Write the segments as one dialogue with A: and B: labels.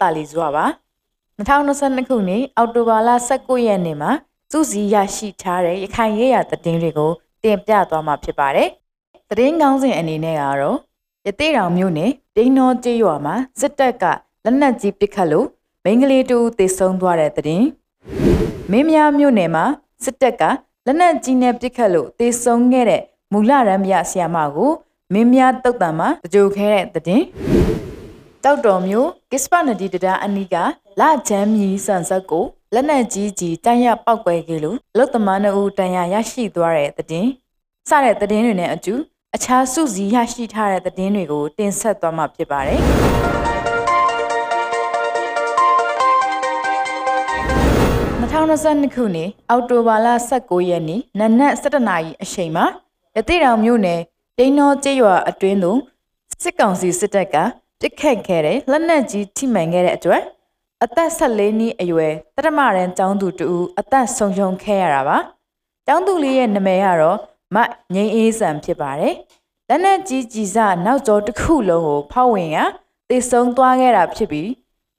A: တာလီစွာပါ2022ခုနှစ်အောက်တိုဘာလ19ရက်နေ့မှာစုစည်းရရှိထားတဲ့ရခိုင်ရေးရာသတင်းတွေကိုတင်ပြသွားမှာဖြစ်ပါတယ်သတင်းကောင်းစဉ်အနေနဲ့ကတော့ရသေးတောင်မြို့နယ်ဒိန်းနောကျေးရွာမှာစစ်တပ်ကလက်နက်ကြီးပစ်ခတ်လို့မိန်းကလေးတူသေဆုံးသွားတဲ့သတင်းမင်းများမြို့နယ်မှာစစ်တပ်ကလက်နက်ကြီးနဲ့ပစ်ခတ်လို့သေဆုံးခဲ့တဲ့မူလရမ်းမြဆီယာမကိုမင်းများတုတ်တံမှာကြိုခဲတဲ့သတင်း တောက်တော်မျိုးကစ္စပနဒီတဒါအနီးကလချမ်းမြီဆန်ဆက်ကိုလက်နက်ကြီးကြီးတန်ရပောက်ကွဲခဲ့လို့လုတ်သမားနှုတ်တန်ရရရှိသွားတဲ့သတင်းစတဲ့သတင်းတွေနဲ့အတူအခြားစုစည်းရရှိထားတဲ့သတင်းတွေကိုတင်ဆက်သွားမှာဖြစ်ပါတယ်2022ခုနှစ်အောက်တိုဘာလ19ရက်နေ့နနက်7:00နာရီအချိန်မှာရတိတောင်မြို့နယ်ဒိန်းနောကျေးရွာအတွင်းသို့စစ်ကောင်စီစစ်တပ်က ပစ်ခတ်ခဲ့တဲ့လက်နက်ကြီးထိမှန်ခဲ့တဲ့အတွက်အသက်14နှစ်အရွယ်တရမရန်ကျောင်းသူတူအသက်ဆုံးရှုံးခဲ့ရတာပါ။ကျောင်းသူလေးရဲ့နာမည်ကတော့မငိမ့်အေးဆန်ဖြစ်ပါတယ်။လက်နက်ကြီးကြီးစားနောက်ကျောတစ်ခုလုံးကိုဖောက်ဝင်ကတေဆုံးသွားခဲ့တာဖြစ်ပြီး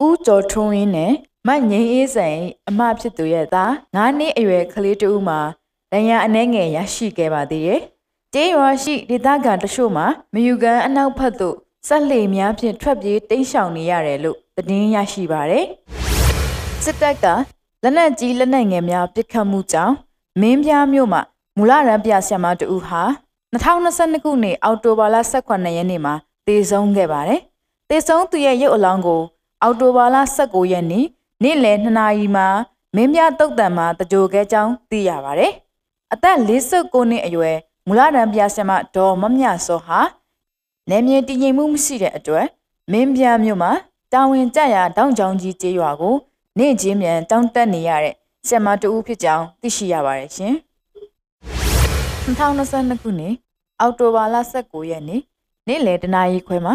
A: ဦးကျော်ထွန်းရင်းနဲ့မငိမ့်အေးဆန်အမဖြစ်သူရဲ့သား9နှစ်အရွယ်ကလေးတူမှာဒဏ်ရာအနှဲငယ်ရရှိခဲ့ပါသေးတယ်။ကျေးရွာရှိဒေသခံတချို့မှာမယူကန်အနောက်ဘက်သို့ ဆက်လေများဖြင့်ထွက်ပြေးတိမ်းရှောင်နေရတယ်လို့သတင်းရရှိပါတယ်။စစ်တပ်ကလက်နက်ကြီးလက်နက်ငယ်များပစ်ခတ်မှုကြောင့်မင်းပြားမြို့မှာမူလရန်ပြဆရာမတူဟာ2022ခုနှစ်အောက်တိုဘာလ18ရက်နေ့မှာတေဆုံးခဲ့ပါတယ်။တေဆုံးသူရဲ့ရုပ်အလောင်းကို အောက်တိုဘာလ19ရက်နေ့နေ့လယ်2နာရီမှာမင်းပြားတုတ်တံမှာတကြိုခဲကြောင်းသိရပါတယ်။အသက်49နှစ်အရွယ်မူလရန်ပြဆရာမဒေါ်မမြစောဟာ နယ်မြေတည်ငြိမ်မှုမရှိတဲ့အတွက်မင်းပြမြို့မှာတာဝန်ကျရာတောင်ချောင်းကြီးကျေးရွာကိုနေ့ချင်းမြန်တောင်းတက်နေရတဲ့ဆင်မတူဦးဖြစ်ကြောင်းသိရှိရပါတယ်ရှင်။2022ခုနှစ်အောက်တိုဘာလ19ရက်နေ့နေ့လယ်တနာရီခွဲမှာ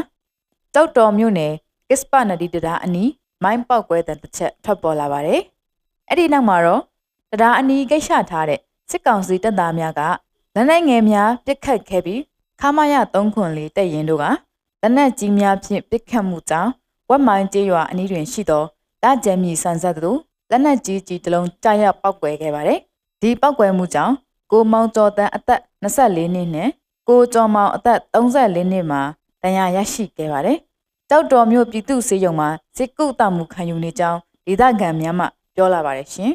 A: တောက်တော်မြို့နယ်ကစ္စပနဒီတရားအနီးမိုင်းပေါက်ကွဲတဲ့တစ်ချက်ထွက်ပေါ်လာပါတယ်။အဲ့ဒီနောက်မှာတော့တရားအနီးကိတ်ချထားတဲ့စစ်ကောင်စီတပ်သားများကလက်နက်ငယ်များပစ်ခတ်ခဲ့ပြီး ခမာရ3ခွန်လေးတက်ရင်တို့ကလက်နက်ကြီးများဖြင့်ပစ်ခတ်မှုကြောင့်ဝက်မိုင်းကျေးရွာအနီးတွင်ရှိသောလက်ကျဲမြီဆန်ဆက်သူလက်နက်ကြီးကြီးတစ်လုံးကြားရောက်ပောက်ကွဲခဲ့ပါတယ်။ဒီပောက်ကွဲမှုကြောင့်ကိုမောင်ကျော်တန်းအသက်24နှစ်နဲ့ကိုကျော်မောင်အသက်34နှစ်မှာဒဏ်ရာရရှိခဲ့ပါတယ်။တောက်တော်မြို့ပြည်သူ့စေယုံမှာစစ်ကုသမှုခံယူနေကြောင်းဒေသခံများမှပြောလာပါတယ်ရှင်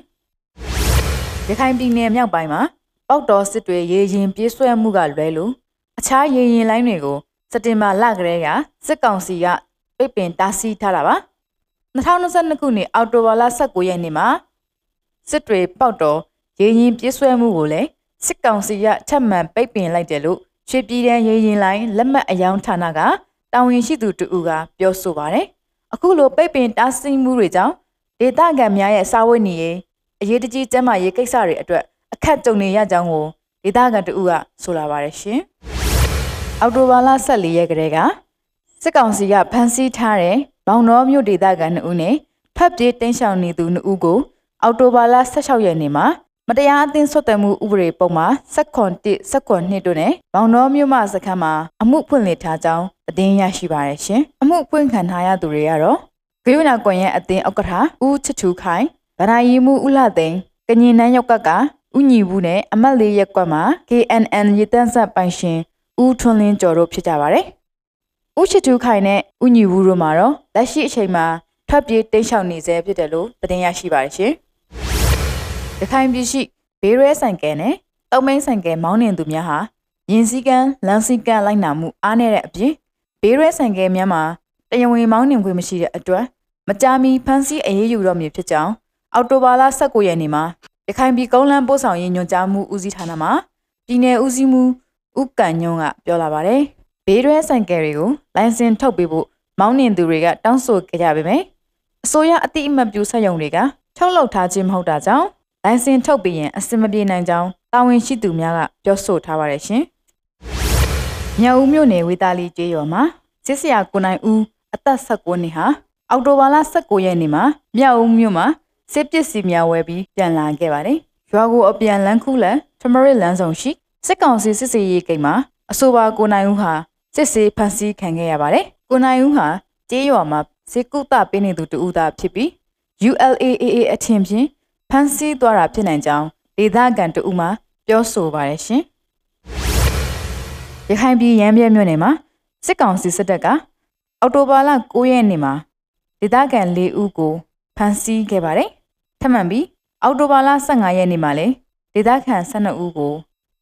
A: ။ရခိုင်ပြည်နယ်မြောက်ပိုင်းမှာပေါက်တော်စစ်တွေရေရင်ပြေးဆွဲမှုကလွဲလို့ အခြားရေရင်လိုင်းတွေကိုစက်တင်ဘာလကတည်းကစစ်ကောင်စီကပိတ်ပင်တားဆီးထားတာပါ2022ခုနှစ်အောက်တိုဘာလ19ရက်နေ့မှာစစ်တွေပေါက်တော်ရေရင်ပြည့်ဆွဲမှုကိုလည်းစစ်ကောင်စီကထပ်မံပိတ်ပင်လိုက်တယ်လို့ရွှေပြည်တန်းရေရင်လိုင်းလက်မှတ်အယောင်ဌာနကတာဝန်ရှိသူတူကပြောဆိုပါတယ်အခုလိုပိတ်ပင်တားဆီးမှုတွေကြောင့်ဒေသခံများရဲ့စာဝတ်နေရေးအရေးတကြီးကျန်းမာရေးကိစ္စတွေအတွက်အခက်ကြုံနေရကြောင်းကိုဒေသခံတူကဆိုလာပါတယ်ရှင် အောက်တိုဘာလ14ရက်ကလေးကစစ်ကောင်စီကဖမ်းဆီးထားတဲ့ဘောင်တော်မြို့ဒေသခံ2ဦးနဲ့ဖပ်ပြေးတင်းရှောင်နေသူ2ဦးကိုအောက်တိုဘာလ16ရက်နေ့မှာမတရားအသင်းဆွတ်တယ်မှုဥပဒေပုံမှာ7.1 7.2တို့နဲ့ဘောင်တော်မြို့မှစခန်းမှာအမှုဖွင့်လှစ်ထားကြောင်းသတင်းရရှိပါရရှင်အမှုဖွင့်ခံထားရသူတွေကတော့ဂရုဏာကွန်ရဲ့အသင်းဥက္ကဋ္ဌဦးချစ်ထူခိုင်ဗရာယီမှုဥလာသိန်းကညင်နန်းရောက်ကကဥညီဘူးနဲ့အမတ်လေးရက်ကွက်မှာ KNN ရေတန်းဆက်ပိုင်ရှင် ဦးထွန်းလင်းကျော်တို့ဖြစ်ကြပါတယ်။ဦးချစ်တူခိုင်နဲ့ဦးညီဘူးတို့မှာတော့လက်ရှိအချိန်မှာထွက်ပြေးတိတ်ရှောင်နေဆဲဖြစ်တယ်လို့သတင်းရရှိပါတယ်ရှင်။ရခိုင်ပြည်ရှိဘေးရဲဆိုင်ကဲနဲ့တုံးမိန်ဆိုင်ကဲမောင်းနှင်သူများဟာရင်စည်းကမ်းလမ်းစည်းကမ်းလိုက်နာမှုအားနည်းတဲ့အပြင်ဘေးရဲဆိုင်ကဲများမှာတရားဝင်မောင်းနှင်ခွင့်မရှိတဲ့အတွက်မကြာမီဖမ်းဆီးအရေးယူတော့မည်ဖြစ်ကြောင်းအော်တိုဘာလ19ရက်နေ့မှာရခိုင်ပြည်ကုန်းလန်းပို့ဆောင်ရေးညွှန်ကြားမှုဦးစီးဌာနမှပြည်내ဦးစီးမှု ဦးကန်ညွန့်ကပြောလာပါတယ်။ဘေးရဲဆိုင်ကယ်တွေကိုလိုင်စင်ထုတ်ပေးဖို့မောင်းနှင်သူတွေကတောင်းဆိုကြကြပေမယ့်အစိုးရအတိအမှတ်ပြုဆက်ယုံတွေကထုတ်လုပ်ထားခြင်းမဟုတ်တာကြောင့်လိုင်စင်ထုတ်ပြီးရင်အစင်မပြေနိုင်ကြောင်းတာဝန်ရှိသူများကပြောဆိုထားပါတယ်ရှင်။မြောက်ဦးမြို့နယ်ဝေတာလီကျေးရွာမှာစစ်စရာကိုနိုင်ဦးအသက်16နှစ်ဟာအောက်တိုဘာလ19ရက်နေ့မှာမြောက်ဦးမြို့မှာစစ်ပစ္စည်းများဝယ်ပြီးပြန်လာခဲ့ပါတယ်။ရွာကိုအပြန်လန်းခုလန်ထမရစ်လန်းဆောင်ရှိ စစ်ကောင်စီစစ်စေးရေးကိန်းမှာအဆိုပါကိုနိုင်ဦးဟာစစ်စေးဖမ်းဆီးခံခဲ့ရပါတယ်။ကိုနိုင်ဦးဟာကျေးရွာမှာစေကုသပေးနေသူတူဦးသာဖြစ်ပြီး ULAAA အထင်ဖြင့်ဖမ်းဆီးသွားတာဖြစ်နိုင်ကြောင်းဒေသခံတူဦးမှပြောဆိုပါရရှင်။ရခိုင်ပြည်ရမ်းပြဲမြို့နယ်မှာစစ်ကောင်စီစစ်တပ်ကအော်တိုဘာလ9ရက်နေ့မှာဒေသခံ၄ဦးကိုဖမ်းဆီးခဲ့ပါတယ်။ထပ်မံပြီးအော်တိုဘာလ15ရက်နေ့မှာလည်းဒေသခံ12ဦးကို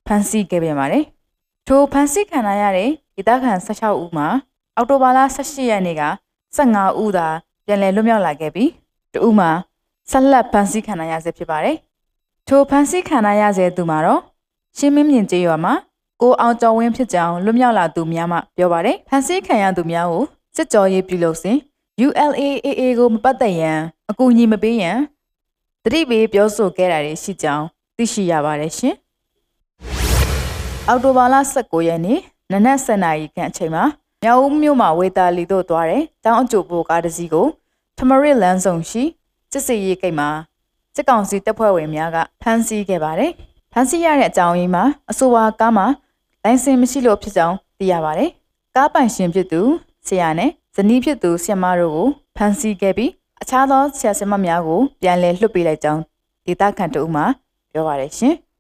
A: ဖမ်းဆီးခဲ့ပြန်ပါတယ်။ထိုဖမ်းဆီးခံရတဲ့ဒေသခံ16ဦးမှာအော်တိုဘာလ18ရက်နေ့က15ဦးသာပြန်လည်လွတ်မြောက်လာခဲ့ပြီးတဦးမှာဆက်လက်ဖမ်းဆီးခံရဆဲဖြစ်ပါတယ်။ထိုဖမ်းဆီးခံရဆဲသူမှာတော့ရှင်းမင်းမြင့်ကျေးရွာမှာကိုအောင်ကျော်ဝင်းဖြစ်ကြောင်းလွတ်မြောက်လာသူများမှပြောပါတယ်။ဖမ်းဆီးခံရသူများကိုစစ်ကြောရေးပြုလုပ်စဉ် ULAAA ကိုမပတ်သက်ရန်အကူအညီမပေးရန်တတိပေးပြောဆိုခဲ့တာတွေရှိကြောင်းသိရှိရပါတယ်ရှင်။ အော်တိုဘာလ19ရက်နေ့နနက်7:00နာရီခန့်အချိန်မှာမြောက်ဦးမြို့မှာဝေတာလီတို့သွားတဲ့တောင်းအကျိုးပိုကားတစ်စီးကိုထမရစ်လန်းဆောင်ရှိစစ်စေးရေးကိတ်မှာစစ်ကောင်စီတပ်ဖွဲ့ဝင်များကဖမ်းဆီးခဲ့ပါတယ်။ဖမ်းဆီးရတဲ့အကြောင်းရင်းမှာအဆိုပါကားမှာလိုင်စင်မရှိလို့ဖြစ်ကြောင်းသိရပါတယ်။ကားပိုင်ရှင်ဖြစ်သူဆရာနဲ့ဇနီးဖြစ်သူဆရာမတို့ကိုဖမ်းဆီးခဲ့ပြီးအခြားသောဆရာဆရာမများကိုပြန်လည်လွှတ်ပေးလိုက်ကြောင်းဒေသခံတို့မှပြောပါတယ်ရှင်။